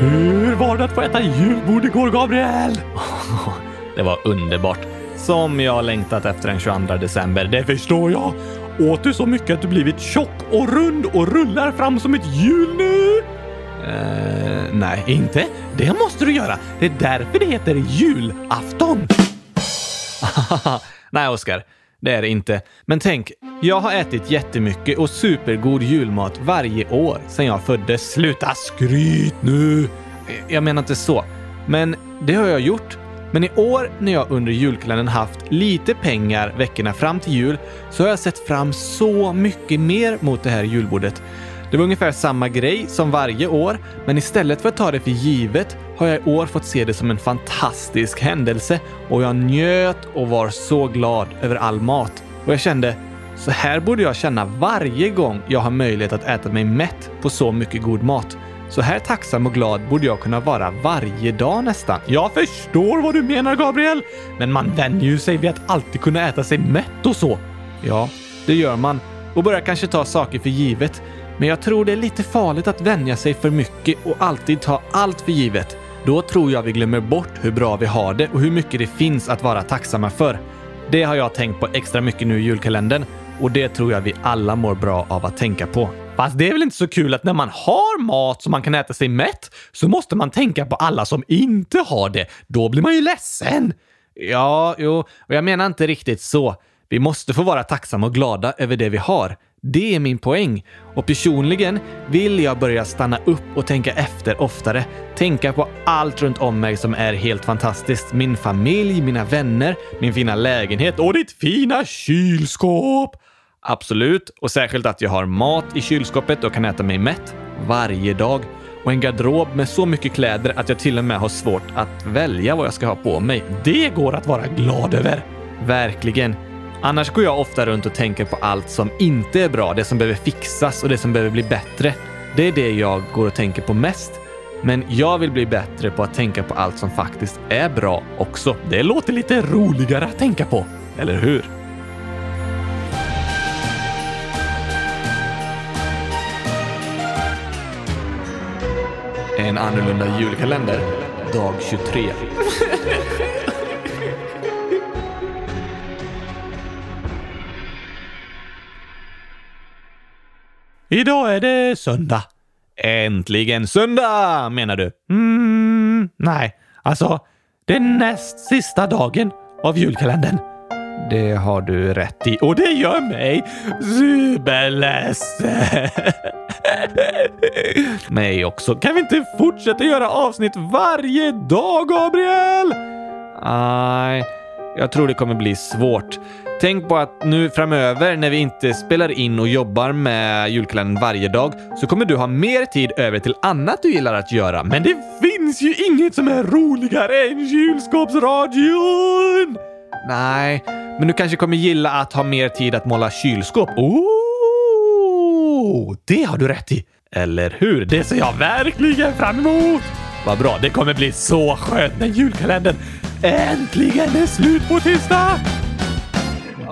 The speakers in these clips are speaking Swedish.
Hur var det att få äta julbord igår, Gabriel? Det var underbart. Som jag längtat efter den 22 december. Det förstår jag. Åt du så mycket att du blivit tjock och rund och rullar fram som ett hjul nu? Eh, nej, inte? Det måste du göra. Det är därför det heter julafton. nej, Oskar. Det är det inte. Men tänk, jag har ätit jättemycket och supergod julmat varje år sedan jag föddes. Sluta skryt nu! Jag menar inte så. Men det har jag gjort. Men i år när jag under julkalendern haft lite pengar veckorna fram till jul så har jag sett fram så mycket mer mot det här julbordet. Det var ungefär samma grej som varje år, men istället för att ta det för givet har jag i år fått se det som en fantastisk händelse och jag njöt och var så glad över all mat. Och jag kände, så här borde jag känna varje gång jag har möjlighet att äta mig mätt på så mycket god mat. Så här tacksam och glad borde jag kunna vara varje dag nästan. Jag förstår vad du menar, Gabriel. Men man vänjer ju sig vid att alltid kunna äta sig mätt och så. Ja, det gör man. Och börjar kanske ta saker för givet. Men jag tror det är lite farligt att vänja sig för mycket och alltid ta allt för givet. Då tror jag vi glömmer bort hur bra vi har det och hur mycket det finns att vara tacksamma för. Det har jag tänkt på extra mycket nu i julkalendern och det tror jag vi alla mår bra av att tänka på. Fast det är väl inte så kul att när man har mat som man kan äta sig mätt så måste man tänka på alla som inte har det. Då blir man ju ledsen. Ja, jo, och jag menar inte riktigt så. Vi måste få vara tacksamma och glada över det vi har. Det är min poäng. Och personligen vill jag börja stanna upp och tänka efter oftare. Tänka på allt runt om mig som är helt fantastiskt. Min familj, mina vänner, min fina lägenhet och ditt fina kylskåp. Absolut, och särskilt att jag har mat i kylskåpet och kan äta mig mätt varje dag. Och en garderob med så mycket kläder att jag till och med har svårt att välja vad jag ska ha på mig. Det går att vara glad över. Verkligen. Annars går jag ofta runt och tänker på allt som inte är bra, det som behöver fixas och det som behöver bli bättre. Det är det jag går och tänker på mest. Men jag vill bli bättre på att tänka på allt som faktiskt är bra också. Det låter lite roligare att tänka på, eller hur? En annorlunda julkalender, dag 23. Idag är det söndag. Äntligen söndag, menar du? Mm, nej, alltså, det är näst sista dagen av julkalendern. Det har du rätt i. Och det gör mig superledsen. mig också. Kan vi inte fortsätta göra avsnitt varje dag, Gabriel? Nej, jag tror det kommer bli svårt. Tänk på att nu framöver när vi inte spelar in och jobbar med julkalendern varje dag så kommer du ha mer tid över till annat du gillar att göra. Men det finns ju inget som är roligare än kylskåpsradion! Nej, men du kanske kommer gilla att ha mer tid att måla kylskåp. Oh, det har du rätt i. Eller hur? Det ser jag verkligen fram emot! Vad bra, det kommer bli så skönt när julkalendern äntligen är slut på tisdag!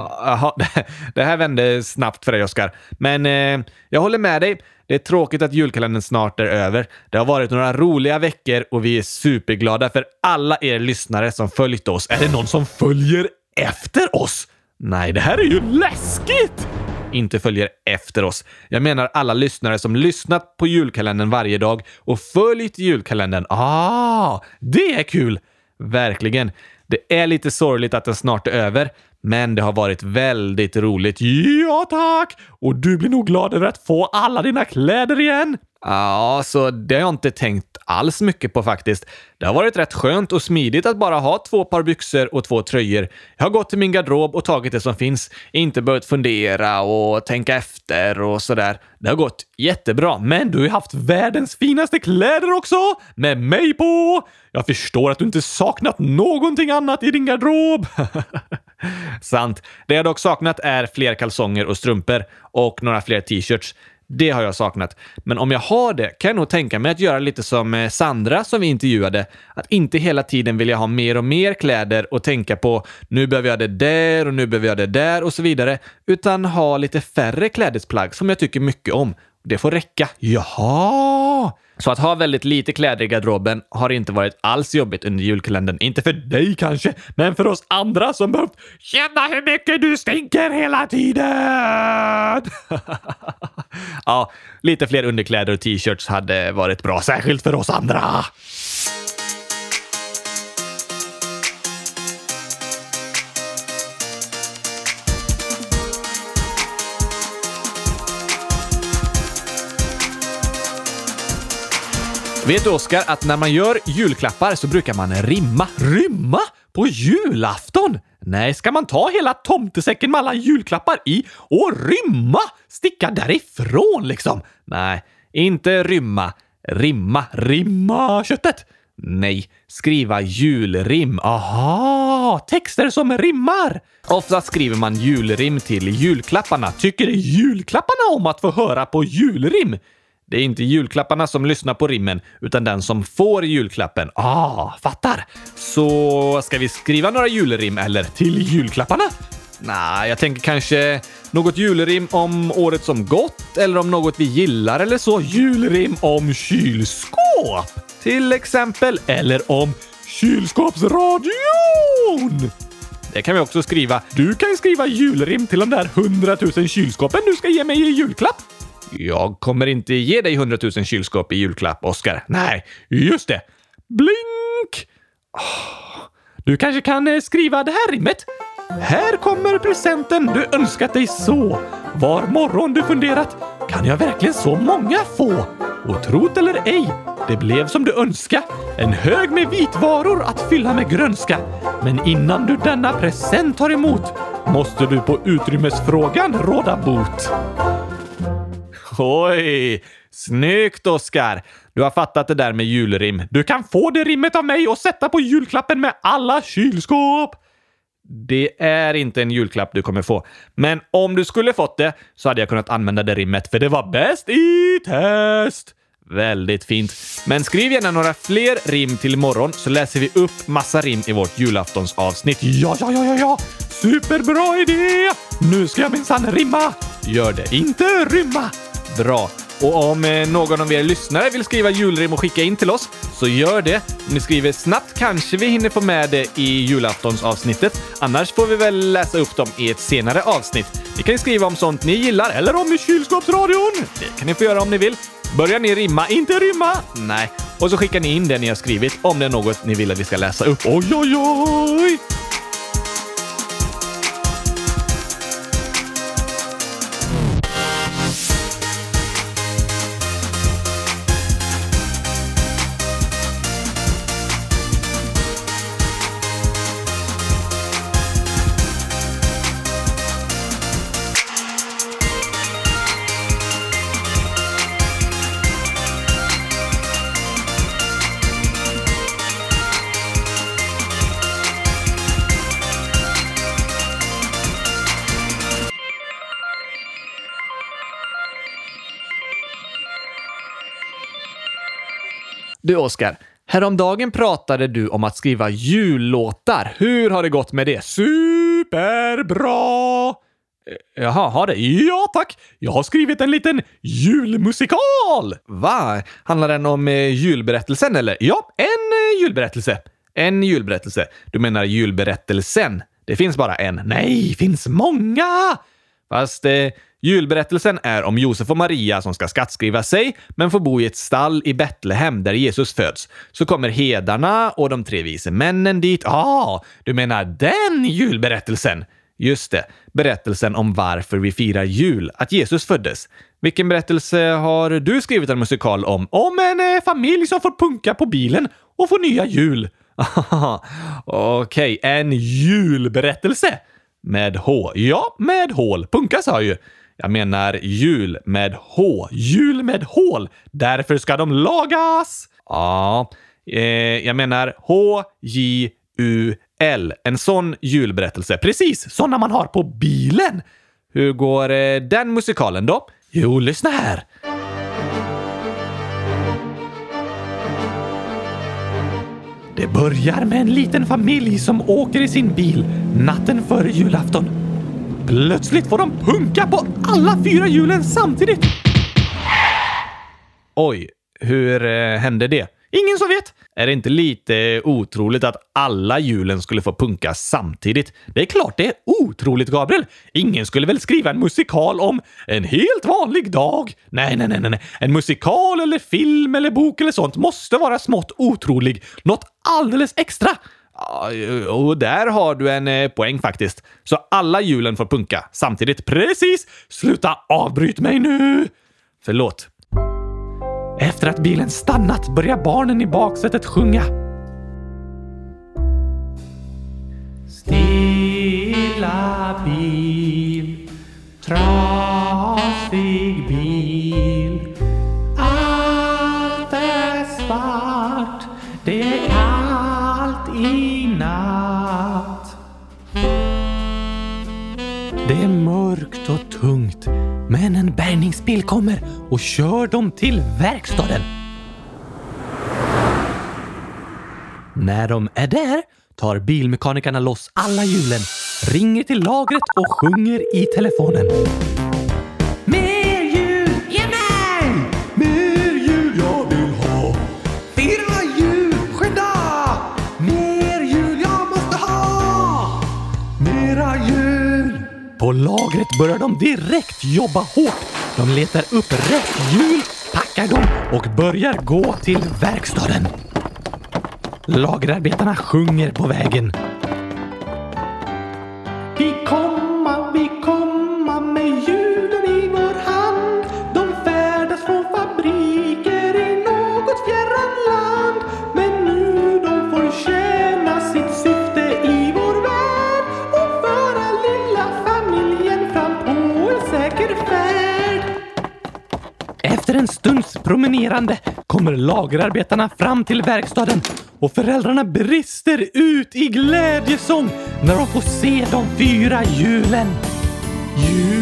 Jaha, det här vände snabbt för dig, Oskar. Men eh, jag håller med dig. Det är tråkigt att julkalendern snart är över. Det har varit några roliga veckor och vi är superglada för alla er lyssnare som följt oss. Är det någon som följer efter oss? Nej, det här är ju läskigt! Inte följer efter oss. Jag menar alla lyssnare som lyssnat på julkalendern varje dag och följt julkalendern. Ah, det är kul! Verkligen. Det är lite sorgligt att den snart är över, men det har varit väldigt roligt. Ja, tack! Och du blir nog glad över att få alla dina kläder igen. Ja, så det har jag inte tänkt alls mycket på faktiskt. Det har varit rätt skönt och smidigt att bara ha två par byxor och två tröjor. Jag har gått till min garderob och tagit det som finns. Inte behövt fundera och tänka efter och sådär. Det har gått jättebra. Men du har ju haft världens finaste kläder också! Med mig på! Jag förstår att du inte saknat någonting annat i din garderob. Sant. Det jag dock saknat är fler kalsonger och strumpor och några fler t-shirts. Det har jag saknat. Men om jag har det kan jag nog tänka mig att göra lite som eh, Sandra som vi intervjuade. Att inte hela tiden vilja ha mer och mer kläder och tänka på nu behöver jag det där och nu behöver jag det där och så vidare. Utan ha lite färre klädesplagg som jag tycker mycket om. Det får räcka. Jaha! Så att ha väldigt lite kläder i garderoben har inte varit alls jobbigt under julkalendern. Inte för dig kanske, men för oss andra som behövt känna hur mycket du stinker hela tiden. ja, lite fler underkläder och t-shirts hade varit bra, särskilt för oss andra. Vet du Oskar att när man gör julklappar så brukar man rimma. Rimma? På julafton? Nej, ska man ta hela tomtesäcken med alla julklappar i och rymma? Sticka därifrån liksom? Nej, inte rymma. Rimma. Rimma köttet? Nej, skriva julrim. Aha, texter som rimmar. Ofta skriver man julrim till julklapparna. Tycker julklapparna om att få höra på julrim? Det är inte julklapparna som lyssnar på rimmen, utan den som får julklappen. Ah, fattar! Så ska vi skriva några julrim eller till julklapparna? Nej, jag tänker kanske något julrim om året som gått eller om något vi gillar eller så. Julrim om kylskåp till exempel. Eller om kylskåpsradion! Det kan vi också skriva. Du kan skriva julrim till de där hundratusen kylskåpen du ska ge mig i julklapp. Jag kommer inte ge dig hundratusen kylskåp i julklapp, Oskar. Nej, just det. Blink! Oh, du kanske kan eh, skriva det här rimmet? Här kommer presenten du önskat dig så. Var morgon du funderat, kan jag verkligen så många få? Och trot eller ej, det blev som du önska. En hög med vitvaror att fylla med grönska. Men innan du denna present tar emot måste du på utrymmesfrågan råda bot. Oj! Snyggt, Oskar! Du har fattat det där med julrim. Du kan få det rimmet av mig och sätta på julklappen med alla kylskåp! Det är inte en julklapp du kommer få. Men om du skulle fått det så hade jag kunnat använda det rimmet, för det var bäst i test! Väldigt fint. Men skriv gärna några fler rim till imorgon så läser vi upp massa rim i vårt julaftonsavsnitt. Ja, ja, ja, ja, ja! Superbra idé! Nu ska jag minsann rimma! Gör det, inte rymma! Bra. Och om eh, någon av er lyssnare vill skriva julrim och skicka in till oss, så gör det. Om ni skriver snabbt kanske vi hinner få med det i julaftonsavsnittet. Annars får vi väl läsa upp dem i ett senare avsnitt. Ni kan ju skriva om sånt ni gillar, eller om i kylskåpsradion. Det kan ni få göra om ni vill. Börjar ni rimma, inte rymma? Nej. Och så skickar ni in det ni har skrivit om det är något ni vill att vi ska läsa upp. Oj, oj, oj! Du Oskar, häromdagen pratade du om att skriva jullåtar. Hur har det gått med det? Superbra! Eh, Jaha, har det? Ja tack! Jag har skrivit en liten julmusikal! Va? Handlar den om eh, julberättelsen eller? Ja, en eh, julberättelse. En julberättelse. Du menar julberättelsen? Det finns bara en. Nej, finns många! Fast eh, julberättelsen är om Josef och Maria som ska skattskriva sig, men får bo i ett stall i Betlehem där Jesus föds. Så kommer hedarna och de tre vise männen dit. Ah, du menar den julberättelsen? Just det, berättelsen om varför vi firar jul, att Jesus föddes. Vilken berättelse har du skrivit en musikal om? Om en eh, familj som får punka på bilen och får nya hjul. Okej, okay, en julberättelse. Med H. Ja, med hål. Punka sa jag ju. Jag menar jul med H. Jul med hål. Därför ska de lagas. Ja, eh, jag menar H-J-U-L. En sån julberättelse. Precis, såna man har på bilen. Hur går eh, den musikalen då? Jo, lyssna här. Det börjar med en liten familj som åker i sin bil natten före julafton. Plötsligt får de punka på alla fyra hjulen samtidigt. Oj, Hur eh, hände det? Ingen som vet. Är det inte lite otroligt att alla hjulen skulle få punka samtidigt? Det är klart det är otroligt, Gabriel. Ingen skulle väl skriva en musikal om en helt vanlig dag? Nej, nej, nej, nej. En musikal eller film eller bok eller sånt måste vara smått otrolig. Något alldeles extra. Och där har du en eh, poäng faktiskt. Så alla hjulen får punka samtidigt. Precis! Sluta avbryt mig nu! Förlåt. Efter att bilen stannat börjar barnen i baksätet sjunga. Stilla bil, trasig bil. Kommer och kör dem till verkstaden. När de är där tar bilmekanikerna loss alla hjulen, ringer till lagret och sjunger i telefonen. Mer hjul! Ge mig! Mer hjul jag vill ha! Fyra hjul! Skynda! Mer hjul jag måste ha! Mera hjul! På lagret börjar de direkt jobba hårt. De letar upp rätt hjul, packar dem och börjar gå till verkstaden. Lagerarbetarna sjunger på vägen. Stunds promenerande kommer lagerarbetarna fram till verkstaden och föräldrarna brister ut i glädjesång när de får se de fyra hjulen. Julen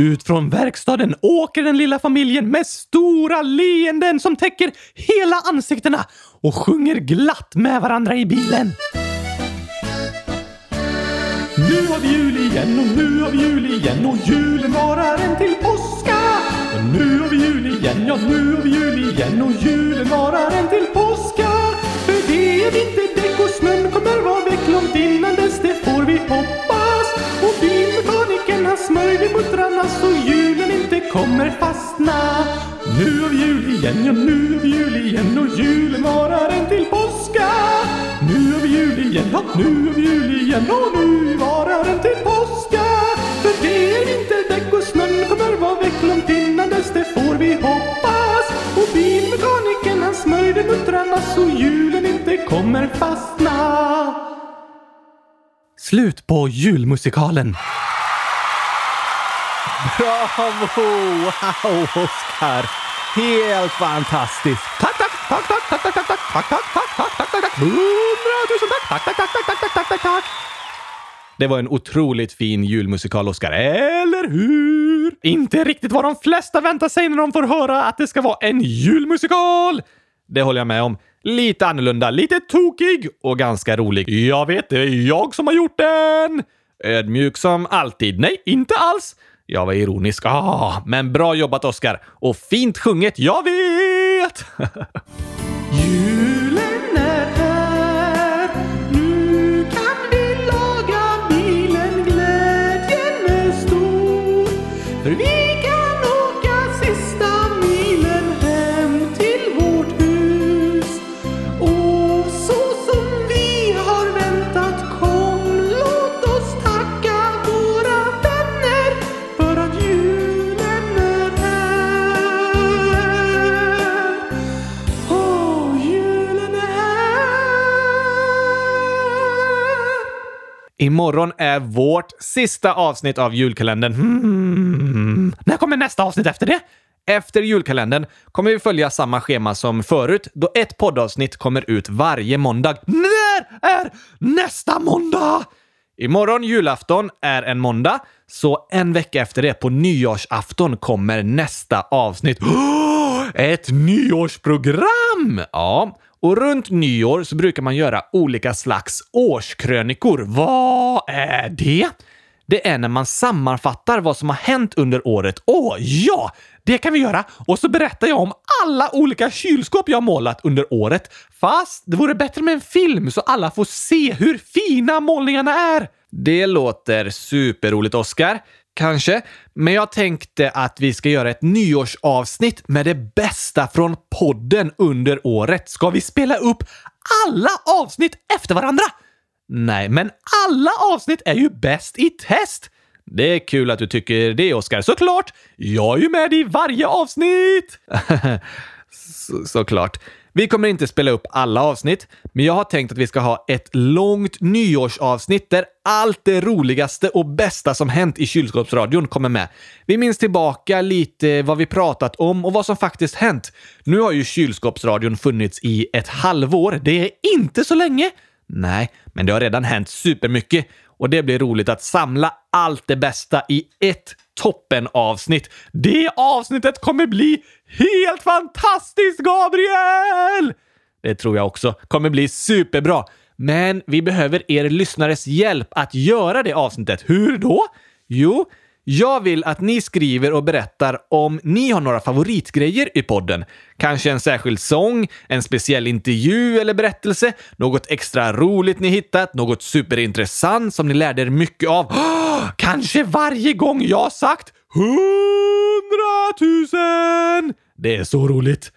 Ut från verkstaden åker den lilla familjen med stora leenden som täcker hela ansiktena och sjunger glatt med varandra i bilen. Nu har vi jul igen och nu har vi jul igen och julen varar en till påska. Och nu har vi jul igen, ja nu har vi jul igen och julen kommer fastna. Nu har jul igen, ja nu har jul igen och julen varar en till påska. Nu har jul igen, ja nu har jul igen och nu varar en till påska. För det är vinterdäck och snön kommer vara väck långt innan dess, det får vi hoppas. Och bilmekanikern han smörjde muttrarna så julen inte kommer fastna. Slut på julmusikalen. Bravo! Wow, Oskar! Helt fantastiskt! Tack, tack, tack, tack, tack, tack, tack, tack, tack, tack, tack, tack, tack, tack, tack, hundratusen tack, tack, tack, tack, tack, tack, tack, tack, tack. Det var en otroligt fin julmusikal, Oskar. Eller hur? Inte riktigt vad de flesta väntar sig när de får höra att det ska vara en julmusikal. Det håller jag med om. Lite annorlunda, lite tokig och ganska rolig. Jag vet, det är jag som har gjort den. Ödmjuk som alltid. Nej, inte alls. Jag var ironisk. Ah, men bra jobbat, Oskar. Och fint sjunget. Jag vet! Julen är här, nu kan vi laga bilen, glädjen är stor. För vi Imorgon är vårt sista avsnitt av julkalendern. Hmm. När kommer nästa avsnitt efter det? Efter julkalendern kommer vi följa samma schema som förut, då ett poddavsnitt kommer ut varje måndag. När är nästa måndag? Imorgon julafton är en måndag, så en vecka efter det, på nyårsafton, kommer nästa avsnitt. Oh, ett nyårsprogram! Ja, och runt nyår så brukar man göra olika slags årskrönikor. Vad är det? Det är när man sammanfattar vad som har hänt under året. Åh, ja! Det kan vi göra! Och så berättar jag om alla olika kylskåp jag har målat under året. Fast det vore bättre med en film så alla får se hur fina målningarna är. Det låter superroligt, Oscar. Kanske. Men jag tänkte att vi ska göra ett nyårsavsnitt med det bästa från podden under året. Ska vi spela upp alla avsnitt efter varandra? Nej, men alla avsnitt är ju bäst i test! Det är kul att du tycker det, Oskar. Såklart! Jag är ju med i varje avsnitt! Så, såklart. Vi kommer inte spela upp alla avsnitt, men jag har tänkt att vi ska ha ett långt nyårsavsnitt där allt det roligaste och bästa som hänt i kylskåpsradion kommer med. Vi minns tillbaka lite vad vi pratat om och vad som faktiskt hänt. Nu har ju kylskåpsradion funnits i ett halvår. Det är inte så länge. Nej, men det har redan hänt supermycket och det blir roligt att samla allt det bästa i ett toppenavsnitt. Det avsnittet kommer bli helt fantastiskt, Gabriel! Det tror jag också kommer bli superbra. Men vi behöver er lyssnares hjälp att göra det avsnittet. Hur då? Jo, jag vill att ni skriver och berättar om ni har några favoritgrejer i podden. Kanske en särskild sång, en speciell intervju eller berättelse, något extra roligt ni hittat, något superintressant som ni lärde er mycket av. Kanske varje gång jag sagt hundratusen! Det är så roligt.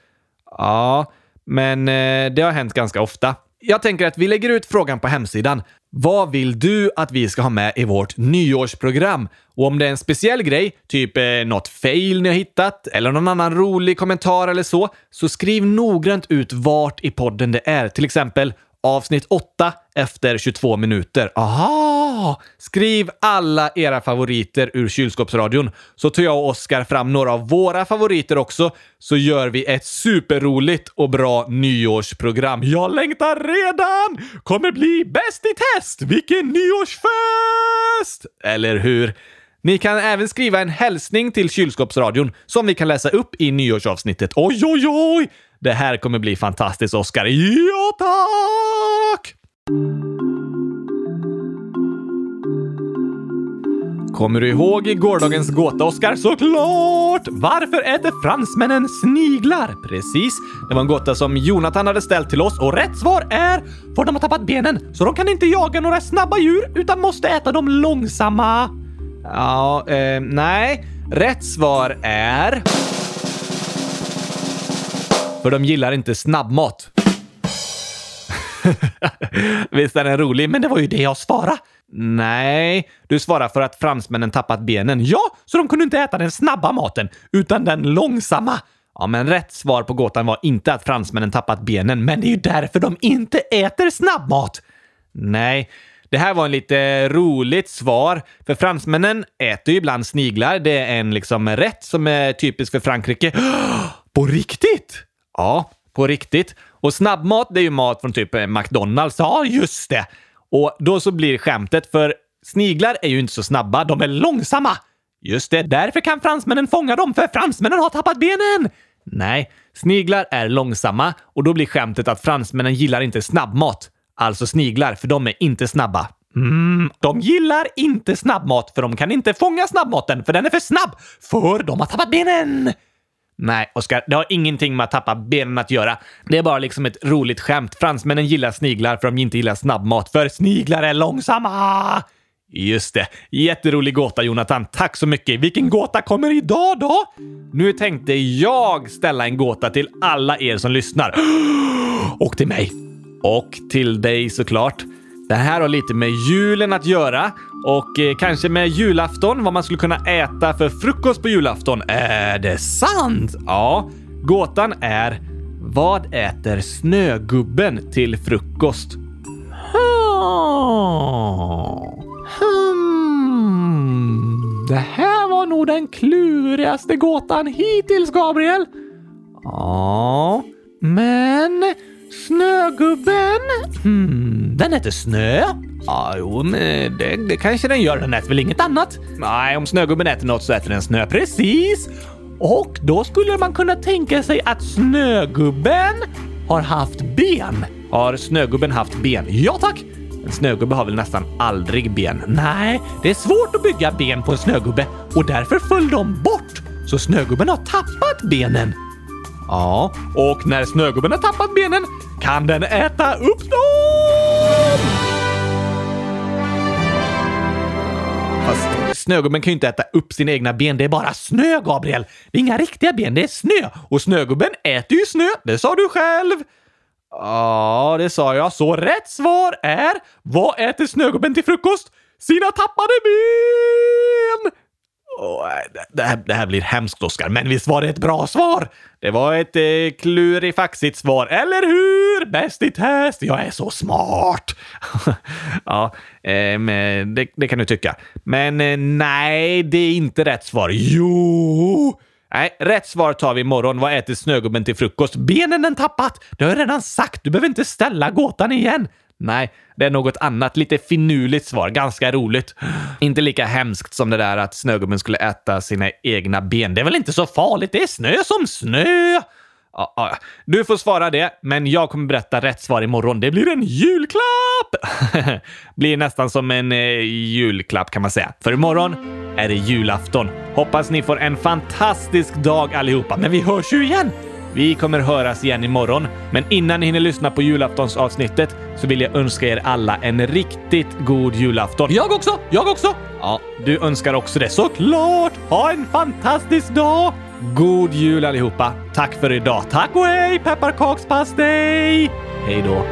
Ja, men eh, det har hänt ganska ofta. Jag tänker att vi lägger ut frågan på hemsidan. Vad vill du att vi ska ha med i vårt nyårsprogram? Och om det är en speciell grej, typ eh, något fail ni har hittat eller någon annan rolig kommentar eller så, så skriv noggrant ut vart i podden det är. Till exempel avsnitt 8 efter 22 minuter. Aha! Skriv alla era favoriter ur kylskåpsradion så tar jag och Oskar fram några av våra favoriter också så gör vi ett superroligt och bra nyårsprogram. Jag längtar redan! Kommer bli bäst i test! Vilken nyårsfest! Eller hur? Ni kan även skriva en hälsning till kylskåpsradion som vi kan läsa upp i nyårsavsnittet. Oj, oj, oj! Det här kommer bli fantastiskt, Oskar. Ja, tack! Kommer du ihåg i gårdagens gåta, Oskar? Såklart! Varför äter fransmännen sniglar? Precis. Det var en gåta som Jonathan hade ställt till oss och rätt svar är för de har tappat benen så de kan inte jaga några snabba djur utan måste äta dem långsamma. Ja, eh, nej. Rätt svar är... För de gillar inte snabbmat. Visst är den rolig, men det var ju det jag svarade. Nej, du svarar för att fransmännen tappat benen. Ja, så de kunde inte äta den snabba maten, utan den långsamma. Ja, men rätt svar på gåtan var inte att fransmännen tappat benen, men det är ju därför de inte äter snabbmat. Nej, det här var en lite roligt svar, för fransmännen äter ju ibland sniglar. Det är en liksom rätt som är typisk för Frankrike. På riktigt? Ja, på riktigt. Och snabbmat, det är ju mat från typ eh, McDonalds. Ja, just det. Och då så blir skämtet, för sniglar är ju inte så snabba, de är långsamma. Just det, därför kan fransmännen fånga dem, för fransmännen har tappat benen! Nej, sniglar är långsamma och då blir skämtet att fransmännen gillar inte snabbmat. Alltså sniglar, för de är inte snabba. Mm, de gillar inte snabbmat för de kan inte fånga snabbmaten för den är för snabb, för de har tappat benen! Nej, Oskar, det har ingenting med att tappa benen att göra. Det är bara liksom ett roligt skämt. Fransmännen gillar sniglar för de inte gillar snabbmat, för sniglar är långsamma! Just det. Jätterolig gåta, Jonathan. Tack så mycket. Vilken gåta kommer idag då? Nu tänkte jag ställa en gåta till alla er som lyssnar. Och till mig. Och till dig såklart. Det här har lite med julen att göra och eh, kanske med julafton, vad man skulle kunna äta för frukost på julafton. Är det sant? Ja. Gåtan är vad äter snögubben till frukost? Hmm. Det här var nog den klurigaste gåtan hittills, Gabriel. Ja, men snögubben? Hmm, den äter snö? Ja, jo, men det, det kanske den gör. Den äter väl inget annat? Nej, om snögubben äter något så äter den snö. Precis! Och då skulle man kunna tänka sig att snögubben har haft ben. Har snögubben haft ben? Ja tack! En snögubbe har väl nästan aldrig ben? Nej, det är svårt att bygga ben på en snögubbe och därför föll de bort. Så snögubben har tappat benen. Ja, och när snögubben har tappat benen kan den äta upp dem! Fast snögubben kan ju inte äta upp sina egna ben. Det är bara snö, Gabriel. Det är inga riktiga ben, det är snö. Och snögubben äter ju snö. Det sa du själv. Ja, det sa jag. Så rätt svar är vad äter snögubben till frukost? Sina tappade ben! Oh, det, här, det här blir hemskt, Oskar, men visst var det ett bra svar? Det var ett eh, klurifaxigt svar, eller hur? Bäst i test! Jag är så smart! ja, eh, det, det, kan du tycka. Men eh, nej, det är inte rätt svar. Jo! Nej, rätt svar tar vi imorgon. Vad äter snögubben till frukost? Benen den tappat! Det har jag redan sagt. Du behöver inte ställa gåtan igen. Nej, det är något annat. Lite finurligt svar. Ganska roligt. Inte lika hemskt som det där att snögubben skulle äta sina egna ben. Det är väl inte så farligt? Det är snö som snö! Ja, ja. Du får svara det, men jag kommer berätta rätt svar imorgon. Det blir en julklapp! blir nästan som en eh, julklapp kan man säga. För imorgon är det julafton. Hoppas ni får en fantastisk dag allihopa, men vi hörs ju igen! Vi kommer höras igen imorgon, men innan ni hinner lyssna på julaftonsavsnittet så vill jag önska er alla en riktigt god julafton. Jag också! Jag också! Ja, du önskar också det. Såklart! Ha en fantastisk dag! God jul allihopa! Tack för idag. Tack och hej pepparkakspastej! Hej då!